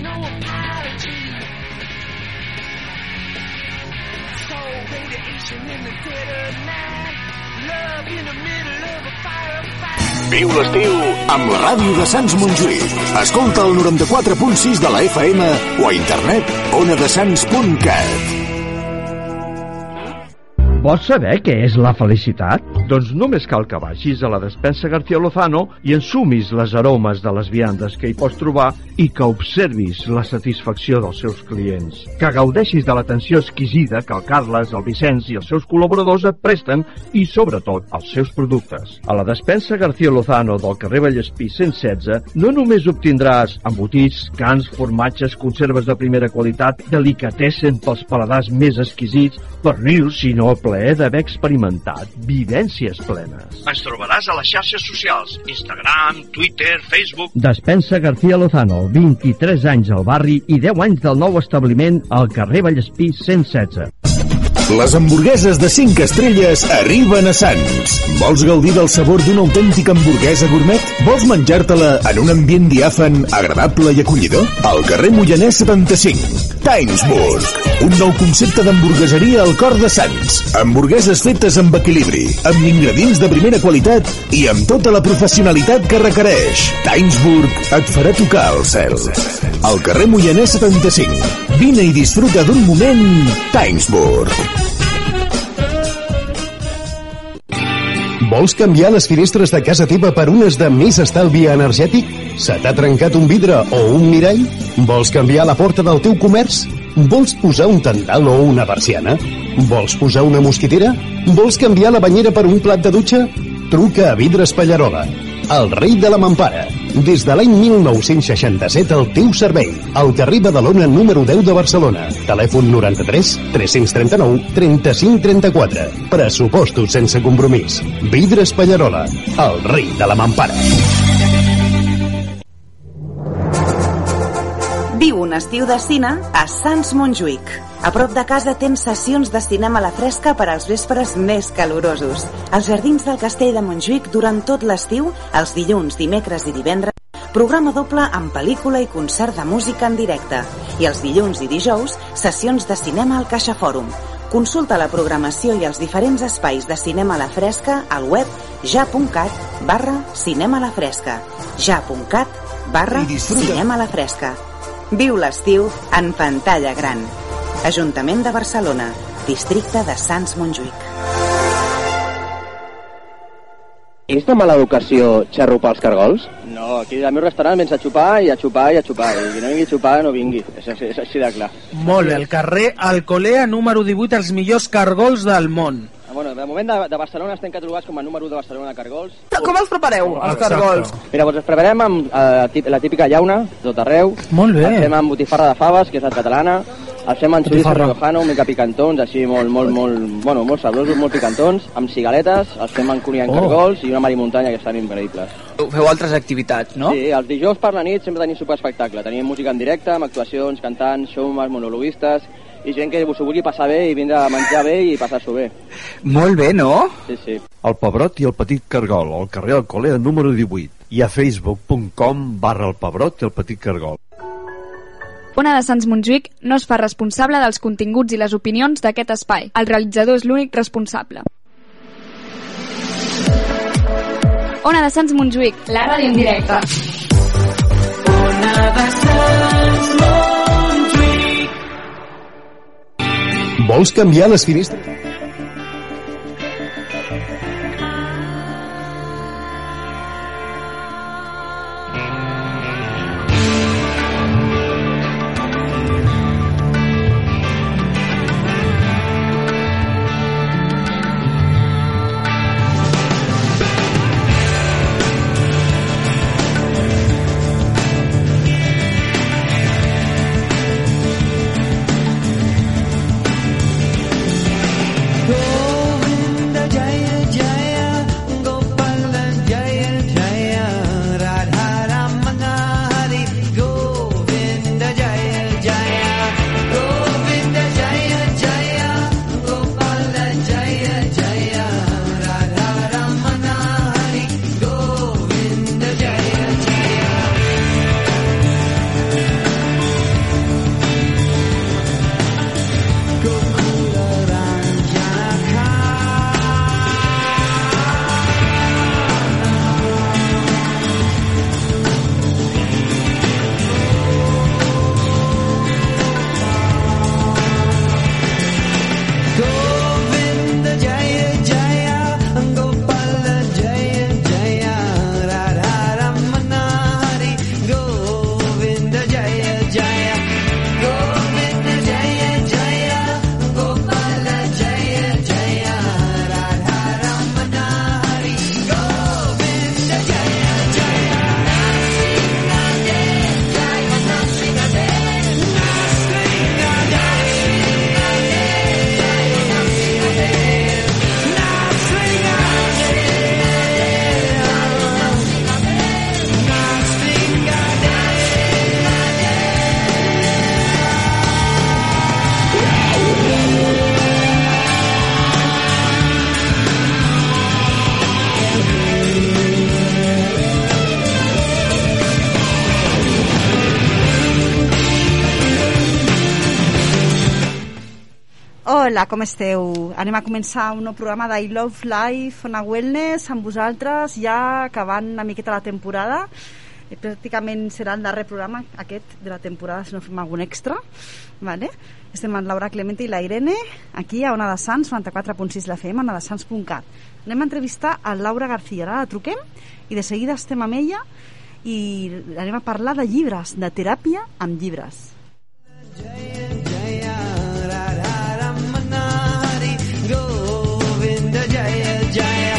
no apology. In the. Love in the middle of a. Viu l'estiu amb la ràdio de Sants Montjuïc. Escolta el 94.6 de la FM o a internet onadesans.cat. Vols saber què és la felicitat? Doncs només cal que vagis a la despensa García Lozano i ensumis les aromes de les viandes que hi pots trobar i que observis la satisfacció dels seus clients. Que gaudeixis de l'atenció exquisida que el Carles, el Vicenç i els seus col·laboradors et presten i, sobretot, els seus productes. A la despensa García Lozano del carrer Vallespí 116 no només obtindràs embotits, cans, formatges, conserves de primera qualitat, delicatessen pels paladars més exquisits, pernils, sinó plaer d'haver experimentat vivències plenes. Ens trobaràs a les xarxes socials, Instagram, Twitter, Facebook... Despensa García Lozano, 23 anys al barri i 10 anys del nou establiment al carrer Vallespí 116. Les hamburgueses de 5 estrelles arriben a Sants. Vols gaudir del sabor d'una autèntica hamburguesa gourmet? Vols menjar-te-la en un ambient diàfan, agradable i acollidor? Al carrer Moianès 75, Timesburg. Un nou concepte d'hamburgueseria al cor de Sants. Hamburgueses fetes amb equilibri, amb ingredients de primera qualitat i amb tota la professionalitat que requereix. Timesburg et farà tocar el cel. Al carrer Moianès 75. Vine i disfruta d'un moment Timesburg. Vols canviar les finestres de casa teva per unes de més estalvi energètic? Se t'ha trencat un vidre o un mirall? Vols canviar la porta del teu comerç? Vols posar un tendal o una persiana? Vols posar una mosquitera? Vols canviar la banyera per un plat de dutxa? Truca a Vidres Pallarola, el rei de la mampara. Des de l'any 1967 al teu servei. Al carrer Badalona número 10 de Barcelona. Telèfon 93 339 35 34. Pressupostos sense compromís. Vidres Pallarola, el rei de la mampara. Un estiu de cine a Sants Montjuïc. A prop de casa tens sessions de cinema a la fresca per als vespres més calorosos. Els jardins del castell de Montjuïc durant tot l'estiu, els dilluns, dimecres i divendres, programa doble amb pel·lícula i concert de música en directe. I els dilluns i dijous, sessions de cinema al Caixa Fòrum. Consulta la programació i els diferents espais de cinema a la fresca al web ja.cat barra cinema a la fresca. ja.cat barra cinema a la fresca. Viu l'estiu en pantalla gran. Ajuntament de Barcelona, districte de Sants Montjuïc. És de mala educació xarrupar els cargols? No, aquí al meu restaurant vens a xupar i a xupar i a xupar. I qui no vingui a xupar no vingui. És, així- és així de clar. Molt bé, el carrer Alcolea número 18, els millors cargols del món. Ah, Bueno, de moment de, de Barcelona estem catalogats com a número 1 de Barcelona de cargols. Com els prepareu, els cargols? Mira, doncs els preparem amb eh, la típica llauna, tot arreu. Molt bé. Els fem amb botifarra de faves, que és la catalana. Els fem amb xoriço riojano, una mica picantons, així molt, molt, molt, bueno, molt sabrosos, molt picantons, amb cigaletes, els fem amb cunyant Oh. cargols i una marimuntanya que estan increïbles. Feu altres activitats, no? Sí, els dijous per la nit sempre tenim superespectacle. Tenim música en directe, amb actuacions, cantants, showmans, monologuistes, i gent que s'ho vulgui passar bé i vindre a menjar bé i passar-s'ho bé. Molt bé, no? Sí, sí. El Pebrot i el Petit Cargol, al carrer Alcolea número 18 i a facebook.com barra el Pebrot i el Petit Cargol. Ona de Sants Montjuïc no es fa responsable dels continguts i les opinions d'aquest espai. El realitzador és l'únic responsable. Ona de Sants Montjuïc, la ràdio en directe. Vols canviar les finestres? com esteu? Anem a començar un nou programa d'I Love Life on a Wellness amb vosaltres, ja acabant una miqueta la temporada. Eh, pràcticament serà el darrer programa aquest de la temporada, si no fem algun extra. Vale? Estem amb Laura Clemente i la Irene, aquí a Ona de Sants, 94.6 la FM, onadesans.cat. Anem a entrevistar a Laura García, ara la truquem i de seguida estem amb ella i anem a parlar de llibres, de teràpia amb llibres. Yeah, yeah. yeah, yeah, yeah.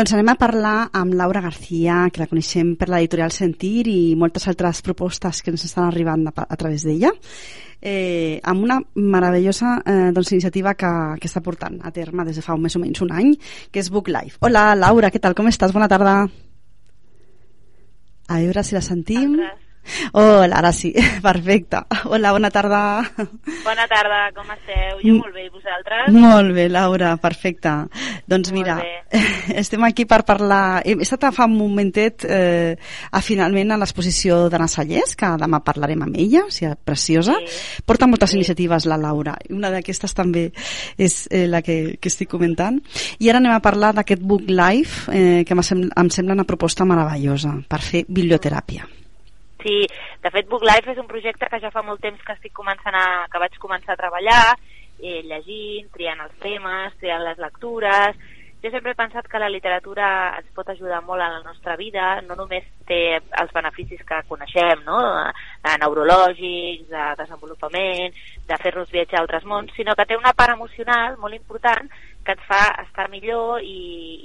Doncs anem a parlar amb Laura García, que la coneixem per l'editorial Sentir i moltes altres propostes que ens estan arribant a, a través d'ella, eh, amb una meravellosa eh, doncs, iniciativa que, que està portant a terme des de fa un més o menys un any, que és Book Life. Hola, Laura, què tal? Com estàs? Bona tarda. A veure si la sentim. Hola, ara sí, perfecte. Hola, bona tarda. Bona tarda, com esteu? Jo molt bé, i vosaltres? Molt bé, Laura, perfecte. Doncs Molt mira, bé. estem aquí per parlar... He estat fa un momentet eh, a, finalment a l'exposició d'Anna Sallés, que demà parlarem amb ella, o sigui, preciosa. Porta moltes iniciatives la Laura, i una d'aquestes també és eh, la que, que estic comentant. I ara anem a parlar d'aquest Book Life, eh, que em sembla, em sembla una proposta meravellosa per fer biblioteràpia. Sí, de fet Book Life és un projecte que ja fa molt temps que estic començant a, que vaig començar a treballar, eh, llegint, triant els temes, triant les lectures. Jo sempre he pensat que la literatura ens pot ajudar molt a la nostra vida, no només té els beneficis que coneixem, no? de neurològics, de desenvolupament, de fer-nos viatjar a altres mons, sinó que té una part emocional molt important que ens fa estar millor i,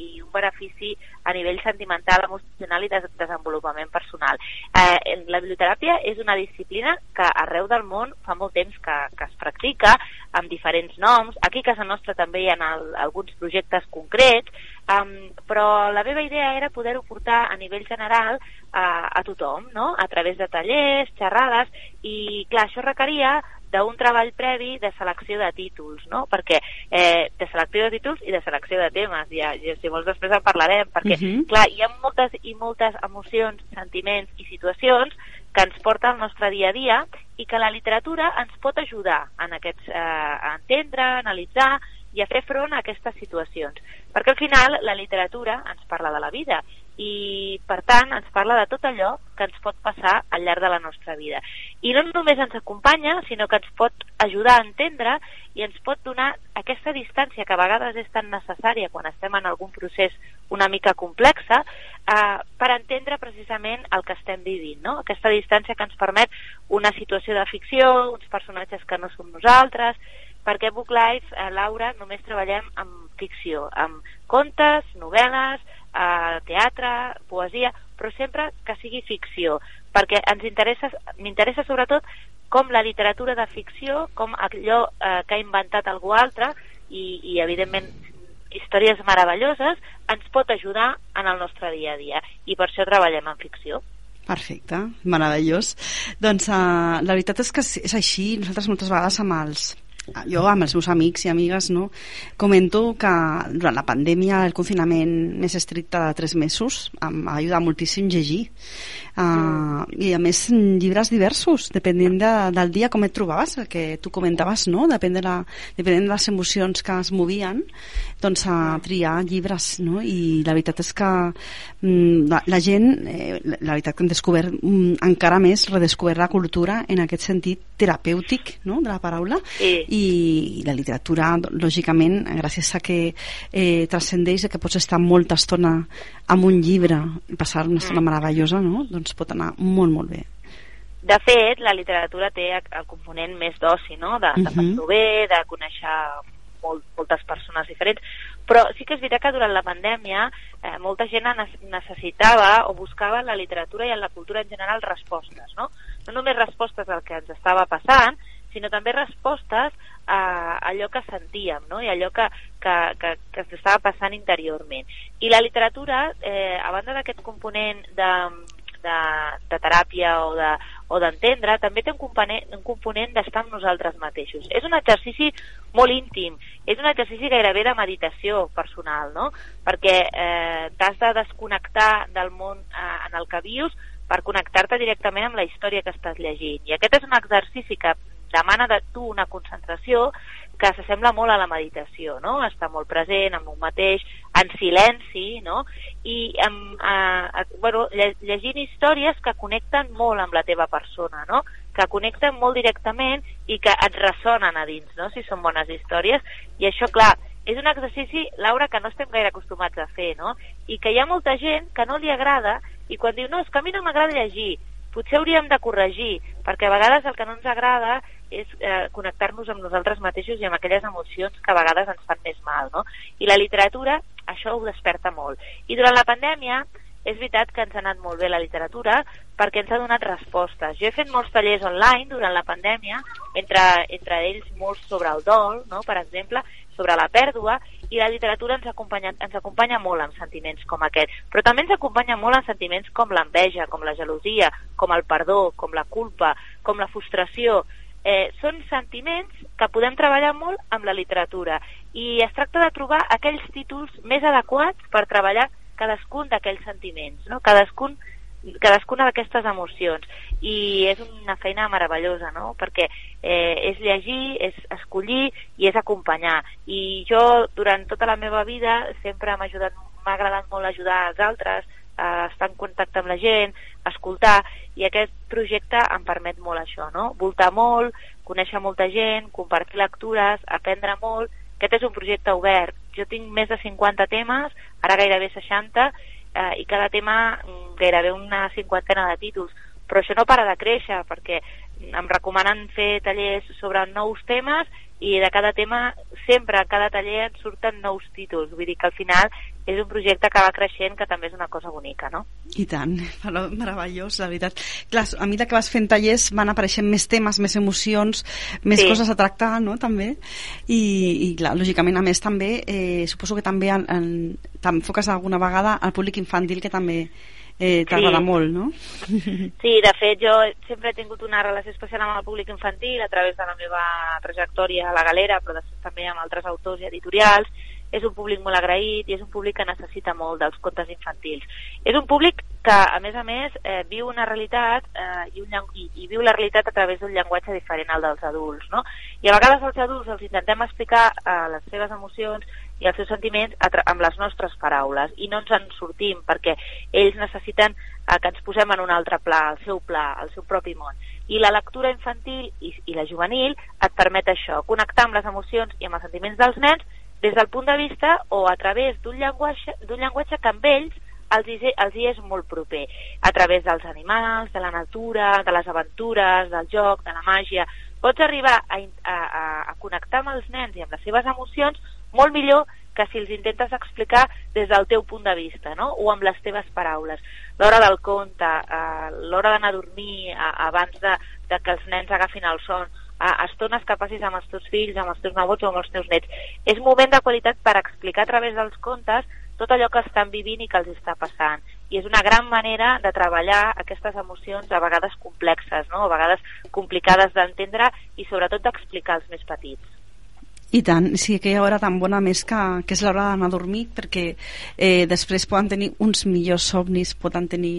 i un benefici a nivell sentimental, emocional i de desenvolupament personal. Eh, la biblioteràpia és una disciplina que arreu del món fa molt temps que, que es practica amb diferents noms. Aquí a casa nostra també hi ha el, alguns projectes concrets, um, però la meva idea era poder-ho portar a nivell general a, a tothom, no? a través de tallers, xerrades, i clar, això requeria d'un treball previ de selecció de títols, no? Perquè eh, de selecció de títols i de selecció de temes, ja, ja si vols després en parlarem, perquè, Mhm. clar, hi ha moltes i moltes emocions, sentiments i situacions que ens porta al nostre dia a dia i que la literatura ens pot ajudar en aquests, eh, a entendre, a analitzar i a fer front a aquestes situacions. Perquè al final la literatura ens parla de la vida i per tant ens parla de tot allò que ens pot passar al llarg de la nostra vida. I no només ens acompanya, sinó que ens pot ajudar a entendre i ens pot donar aquesta distància que a vegades és tan necessària quan estem en algun procés una mica complexa eh, per entendre precisament el que estem vivint, no? Aquesta distància que ens permet una situació de ficció, uns personatges que no som nosaltres, perquè Book Life, eh, Laura, només treballem amb ficció, amb contes, novel·les, eh, teatre, poesia, però sempre que sigui ficció, perquè ens interessa, m'interessa sobretot com la literatura de ficció, com allò eh, que ha inventat algú altre i, i evidentment històries meravelloses ens pot ajudar en el nostre dia a dia i per això treballem en ficció. Perfecte, meravellós. Doncs uh, la veritat és que és així, nosaltres moltes vegades amb els jo amb els meus amics i amigues no, comento que durant la pandèmia el confinament més estricte de tres mesos em va ajudar moltíssim llegir uh, i a més llibres diversos depenent de, del dia com et trobaves el que tu comentaves, no? Depèn de, la, depenent de les emocions que es movien doncs a triar llibres no? i la veritat és que mm, la, la gent eh, la, la veritat que hem descobert mm, encara més redescobert la cultura en aquest sentit terapèutic no? de la paraula Sí. i la literatura lògicament gràcies a que eh, transcendeix que pots estar molta estona amb un llibre i passar una estona Mm. meravellosa no? doncs pot anar molt molt bé De fet, la literatura té el component més d'oci, no? de, de Mhm. passar-ho bé, de conèixer molt, moltes persones diferents, però sí que és veritat que durant la pandèmia eh, molta gent ne- necessitava o buscava en la literatura i en la cultura en general respostes, no? No només respostes al que ens estava passant, sinó també respostes a allò que sentíem, no? I allò que, que, que, que ens estava passant interiorment. I la literatura, eh, a banda d'aquest component de, de, de teràpia o de o d'entendre, també té un component, un component d'estar amb nosaltres mateixos. És un exercici molt íntim, és un exercici gairebé de meditació personal, no? Perquè eh, t'has de desconnectar del món eh, en el que vius per connectar-te directament amb la història que estàs llegint. I aquest és un exercici que demana de tu una concentració que s'assembla molt a la meditació, no? Estar molt present amb un mateix, en silenci, no? I amb, eh, bueno, lle- llegint històries que connecten molt amb la teva persona, no? Que connecten molt directament i que et ressonen a dins, no? Si són bones històries. I això, clar, és un exercici, Laura, que no estem gaire acostumats a fer, no? I que hi ha molta gent que no li agrada i quan diu, no, és que a mi no m'agrada llegir, potser hauríem de corregir, perquè a vegades el que no ens agrada és eh, connectar-nos amb nosaltres mateixos i amb aquelles emocions que a vegades ens fan més mal, no? I la literatura això ho desperta molt. I durant la pandèmia és veritat que ens ha anat molt bé la literatura perquè ens ha donat respostes. Jo he fet molts tallers online durant la pandèmia, entre, entre ells molts sobre el dol, no? per exemple, sobre la pèrdua, i la literatura ens acompanya, ens acompanya molt en sentiments com aquest, però també ens acompanya molt en sentiments com l'enveja, com la gelosia, com el perdó, com la culpa, com la frustració. Eh, són sentiments que podem treballar molt amb la literatura i es tracta de trobar aquells títols més adequats per treballar cadascun d'aquells sentiments, no? cadascun cadascuna d'aquestes emocions. I és una feina meravellosa no? perquè eh, és llegir, és escollir i és acompanyar. I jo durant tota la meva vida sempre m'ha ajudat m'ha agradat molt ajudar els altres a estar en contacte amb la gent, escoltar. I aquest projecte em permet molt això no? voltar molt, conèixer molta gent compartir lectures, aprendre molt. Aquest és un projecte obert. Jo tinc més de 50 temes, ara gairebé 60, eh, i cada tema mm, gairebé una cinquantena de títols. Però això no para de créixer, perquè em recomanen fer tallers sobre nous temes i de cada tema sempre, a cada taller surten nous títols. Vull dir que al final és un projecte que va creixent que també és una cosa bonica, no? I tant, meravellós, la veritat. Clar, a mesura que vas fent tallers van apareixent més temes, més emocions, més Sí. coses a tractar, no?, també. I, i clar, lògicament, a més, també, eh, suposo que també en, en, t'enfoques alguna vegada al públic infantil, que també eh, t'agrada Sí. molt, no? Sí, de fet, jo sempre he tingut una relació especial amb el públic infantil a través de la meva trajectòria a la galera, però després també amb altres autors i editorials. És un públic molt agraït i és un públic que necessita molt dels contes infantils. És un públic que, a més a més, eh, viu una realitat eh, i, un, i, i viu la realitat a través d'un llenguatge diferent al dels adults, no? I a vegades als adults els intentem explicar eh, les seves emocions i els seus sentiments amb les nostres paraules i no ens en sortim perquè ells necessiten eh, que ens posem en un altre pla, el seu pla, el seu propi món. I la lectura infantil i, i la juvenil et permet això, connectar amb les emocions i amb els sentiments dels nens des del punt de vista o a través d'un llenguatge, llenguatge que amb ells els hi, els hi és molt proper, a través dels animals, de la natura, de les aventures, del joc, de la màgia. Pots arribar a, a, a, connectar amb els nens i amb les seves emocions molt millor que si els intentes explicar des del teu punt de vista, no? o amb les teves paraules. L'hora del conte, eh, l'hora d'anar a dormir abans de, de que els nens agafin el son, eh, estones que passis amb els teus fills, amb els teus nebots o amb els teus nets. És moment de qualitat per explicar a través dels contes tot allò que estan vivint i que els està passant. I és una gran manera de treballar aquestes emocions a vegades complexes, no? a vegades complicades d'entendre i sobretot d'explicar als més petits. I tant, sí, aquella hora tan bona més que, que és l'hora d'anar a dormir perquè eh, després poden tenir uns millors somnis, poden tenir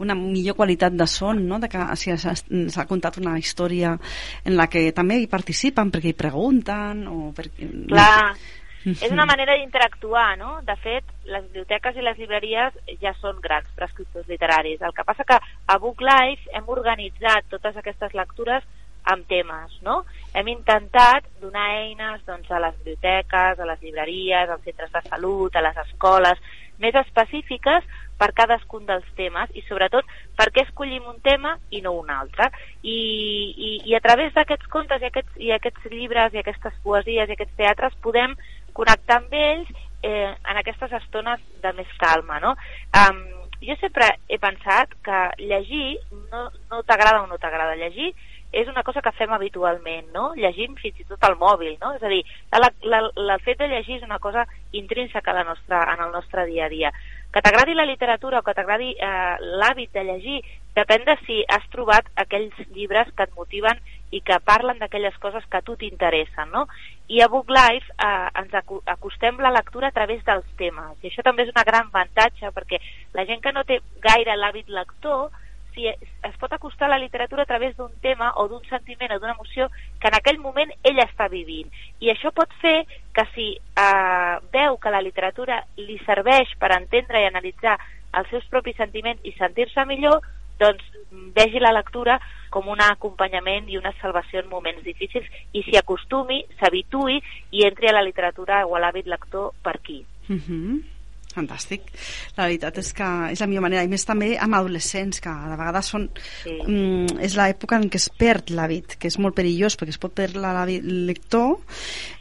una millor qualitat de son, no? de que si s'ha contat una història en la que també hi participen perquè hi pregunten o perquè... Clar, és una manera d'interactuar, no? De fet, les biblioteques i les llibreries ja són grans prescriptors literaris. El que passa que a Book Life hem organitzat totes aquestes lectures amb temes, no? Hem intentat donar eines doncs, a les biblioteques, a les llibreries, als centres de salut, a les escoles, més específiques per cadascun dels temes i sobretot per què escollim un tema i no un altre. I, i, i a través d'aquests contes i aquests, i aquests llibres i aquestes poesies i aquests teatres podem connectar amb ells eh, en aquestes estones de més calma, no? Um, jo sempre he pensat que llegir no, no t'agrada o no t'agrada llegir és una cosa que fem habitualment, no? Llegim fins i tot al mòbil, no? És a dir, la, la, la, el fet de llegir és una cosa intrínseca a la nostra, en el nostre dia a dia. Que t'agradi la literatura o que t'agradi eh, l'hàbit de llegir depèn de si has trobat aquells llibres que et motiven i que parlen d'aquelles coses que a tu t'interessen, no? I a Book Life eh, ens acostem la lectura a través dels temes, i això també és una gran avantatge perquè la gent que no té gaire l'hàbit lector si es pot acostar a la literatura a través d'un tema o d'un sentiment o d'una emoció que en aquell moment ell està vivint. I això pot fer que si eh, veu que la literatura li serveix per entendre i analitzar els seus propis sentiments i sentir-se millor, doncs mm, vegi la lectura com un acompanyament i una salvació en moments difícils i s'hi acostumi, s'habituï i entri a la literatura o a l'hàbit lector per aquí. Mhm. Fantàstic. La veritat és que és la millor manera. I més també amb adolescents, que de vegades són... Sí. Mm, és l'època en què es perd l'hàbit, que és molt perillós, perquè es pot perdre l'hàbit lector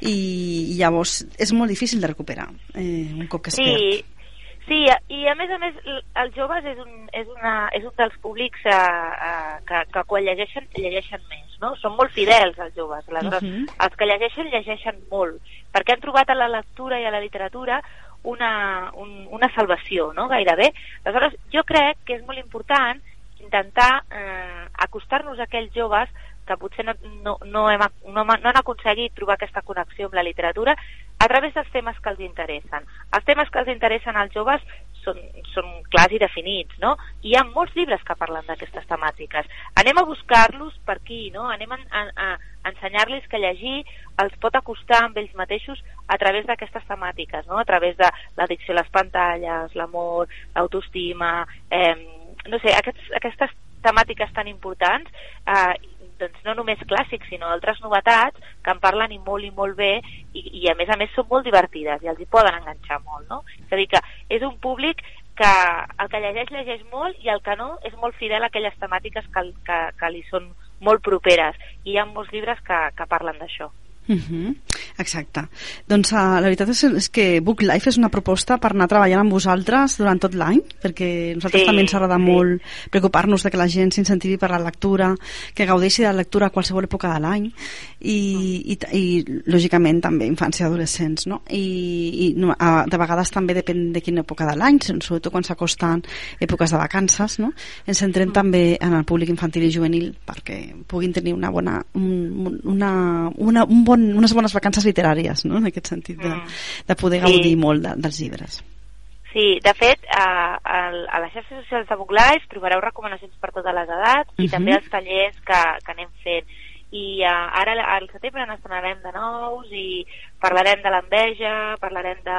i, i llavors és molt difícil de recuperar eh, un cop que es perd. Sí, sí, i a més a més els joves és un, és una, és un dels públics eh, eh, que, que quan llegeixen, llegeixen més, no? Són molt fidels els joves, aleshores Mhm. els que llegeixen, llegeixen molt, perquè han trobat a la lectura i a la literatura una, un, una salvació, no?, gairebé. Aleshores, jo crec que és molt important intentar eh, acostar-nos a aquells joves que potser no, no, no, hem, no, no han aconseguit trobar aquesta connexió amb la literatura a través dels temes que els interessen. Els temes que els interessen als joves són, són clars i definits, no? I hi ha molts llibres que parlen d'aquestes temàtiques. Anem a buscar-los per aquí, no? Anem a, a, a ensenyar-los que llegir els pot acostar amb ells mateixos a través d'aquestes temàtiques, no? A través de l'addicció a les pantalles, l'amor, l'autoestima, eh, no sé, aquests, aquestes temàtiques tan importants eh, doncs no només clàssics, sinó altres novetats que en parlen i molt i molt bé i, i a més a més són molt divertides i els hi poden enganxar molt, no? És a dir que és un públic que el que llegeix, llegeix molt i el que no és molt fidel a aquelles temàtiques que, que, que li són molt properes i hi ha molts llibres que, que parlen d'això. Uh -huh. Exacte. Doncs uh, la veritat és, és que Book Life és una proposta per anar treballant amb vosaltres durant tot l'any, perquè nosaltres Sí, també ens agrada sí. molt preocupar-nos de que la gent s'incentivi per la lectura, que gaudeixi de la lectura a qualsevol època de l'any i, i, i, lògicament també infància i adolescents, no? I, i no, a, de vegades també depèn de quina època de l'any, sobretot quan s'acosten èpoques de vacances, no? Ens centrem també en el públic infantil i juvenil perquè puguin tenir una bona, un, una, una, un bon, unes bones vacances literàries, no? en aquest sentit de, de poder Sí. gaudir molt de, dels llibres. Sí, de fet, a, a, a les xarxes socials de Book Life trobareu recomanacions per totes les edats i Mhm. també els tallers que, que anem fent. I uh, ara al setembre n'estrenarem de nous i parlarem de l'enveja, parlarem de,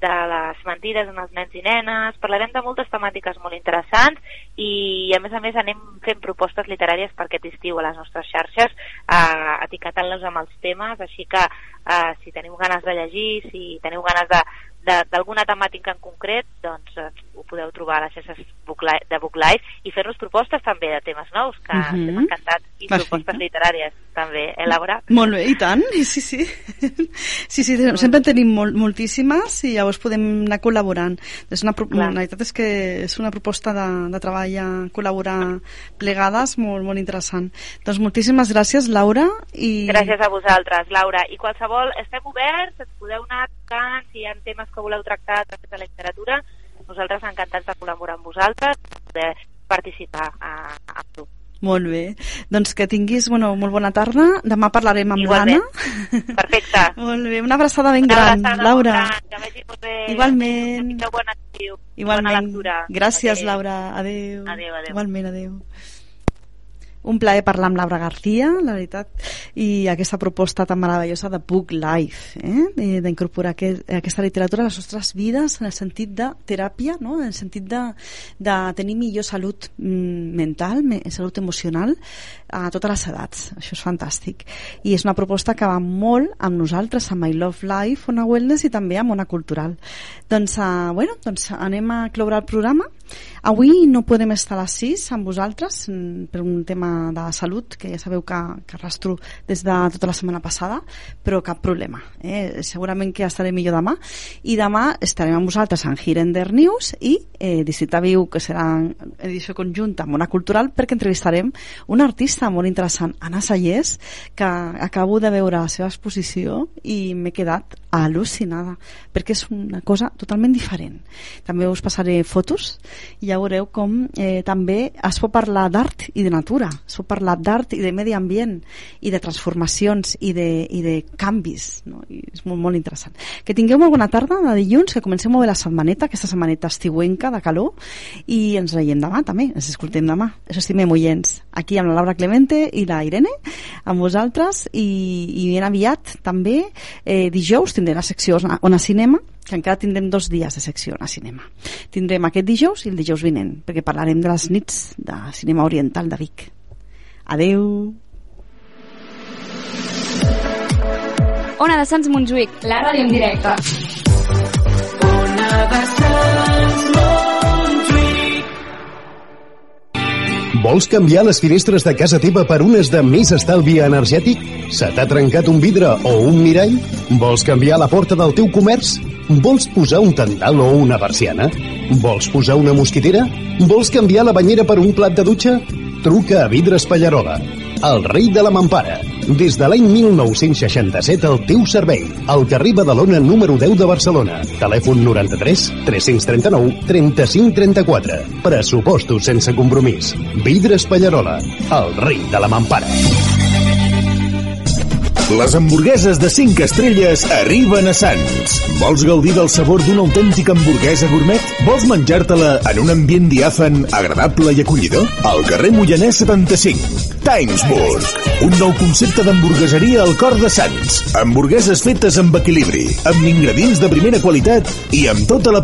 de les mentides en els nens i nenes, parlarem de moltes temàtiques molt interessants i a més a més anem fent propostes literàries per aquest estiu a les nostres xarxes eh, etiquetant-les amb els temes, així que eh, si teniu ganes de llegir, si teniu ganes de de- d'alguna temàtica en concret, doncs eh, ho podeu trobar a les xarxes de Book Live i fer-nos propostes també de temes nous, que Mhm. estem encantats, i Perfecte. propostes literàries també, eh, Laura? Molt bé, i tant, sí, sí. Sí, sí, sempre en tenim molt, moltíssimes i llavors podem anar col·laborant. És una, Clar. la veritat és que és una proposta de, de treball a col·laborar plegades molt, molt interessant. Doncs moltíssimes gràcies, Laura. I... Gràcies a vosaltres, Laura. I qualsevol, estem oberts, ens podeu anar tocant, si hi ha temes que voleu tractar a través de la literatura, nosaltres encantats de col·laborar amb vosaltres, de participar a, a tu. Molt bé. Doncs que tinguis bueno, molt bona tarda. Demà parlarem amb Igualment. l'Anna. Perfecte. Molt bé, una abraçada ben Una gran, abraçada Laura. gran, que vagi molt bé. Igualment. Que bon estiu. Bona Igualment. lectura. Gràcies, Adéu. Laura. Adéu. Adéu, adéu. Igualment, adéu. Un plaer parlar amb Laura García, la veritat, i aquesta proposta tan meravellosa de Book Life, eh? D'incorporar aquest, aquesta literatura a les nostres vides en el sentit de teràpia, no? en el sentit de, de tenir millor salut mm, mental, me, salut emocional, a totes les edats. Això és fantàstic. I és una proposta que va molt amb nosaltres, amb My Love Life, Ona Wellness i també amb Ona Cultural. Doncs, uh, bueno, doncs anem a cloure el programa. Avui no podem estar a les 6 amb vosaltres mm, per un tema de salut que ja sabeu que, que arrastro des de tota la setmana passada, però cap problema. Eh? Segurament que estaré millor demà i demà estarem amb vosaltres en Hirender News i eh, Districte Viu, que serà edició conjunta amb una cultural perquè entrevistarem una artista molt interessant, Anna Sallés, que acabo de veure la seva exposició i m'he quedat al·lucinada perquè és una cosa totalment diferent. També us passaré fotos i ja veureu com eh, també es pot parlar d'art i de natura, es pot parlar d'art i de medi ambient i de transformacions i de, i de canvis, no? I és molt, molt interessant. Que tingueu molt bona tarda de dilluns, que comencem molt bé la setmaneta, aquesta setmaneta estiuenca de calor i ens veiem demà també, ens escoltem demà. Això estimem oients, aquí amb la Laura Clemente i la Irene, amb vosaltres i, i ben aviat també eh, dijous tindrem la secció on a cinema que encara tindrem dos dies de secció a cinema. Tindrem aquest dijous i el dijous vinent, perquè parlarem de les nits de cinema oriental de Vic. Adeu! Ona de Sants Montjuïc, la ràdio en directe. Vols canviar les finestres de casa teva per unes de més estalvi energètic? Se t'ha trencat un vidre o un mirall? Vols canviar la porta del teu comerç? Vols posar un tendal o una persiana? Vols posar una mosquitera? Vols canviar la banyera per un plat de dutxa? Truca a Vidres Pallarola, el rei de la mampara. Des de l'any 1967 al teu servei. Al carrer Badalona número 10 de Barcelona. Telèfon 93 339 35 34. Pressupostos sense compromís. Vidres Pallarola, el rei de la mampara. Les hamburgueses de 5 estrelles arriben a Sants. Vols gaudir del sabor d'una autèntica hamburguesa gourmet? Vols menjar-te-la en un ambient diàfan, agradable i acollidor? Al carrer Moianès 75. Timesburg. Un nou concepte d'hamburgueseria al cor de Sants. Hamburgueses fetes amb equilibri, amb ingredients de primera qualitat i amb tota la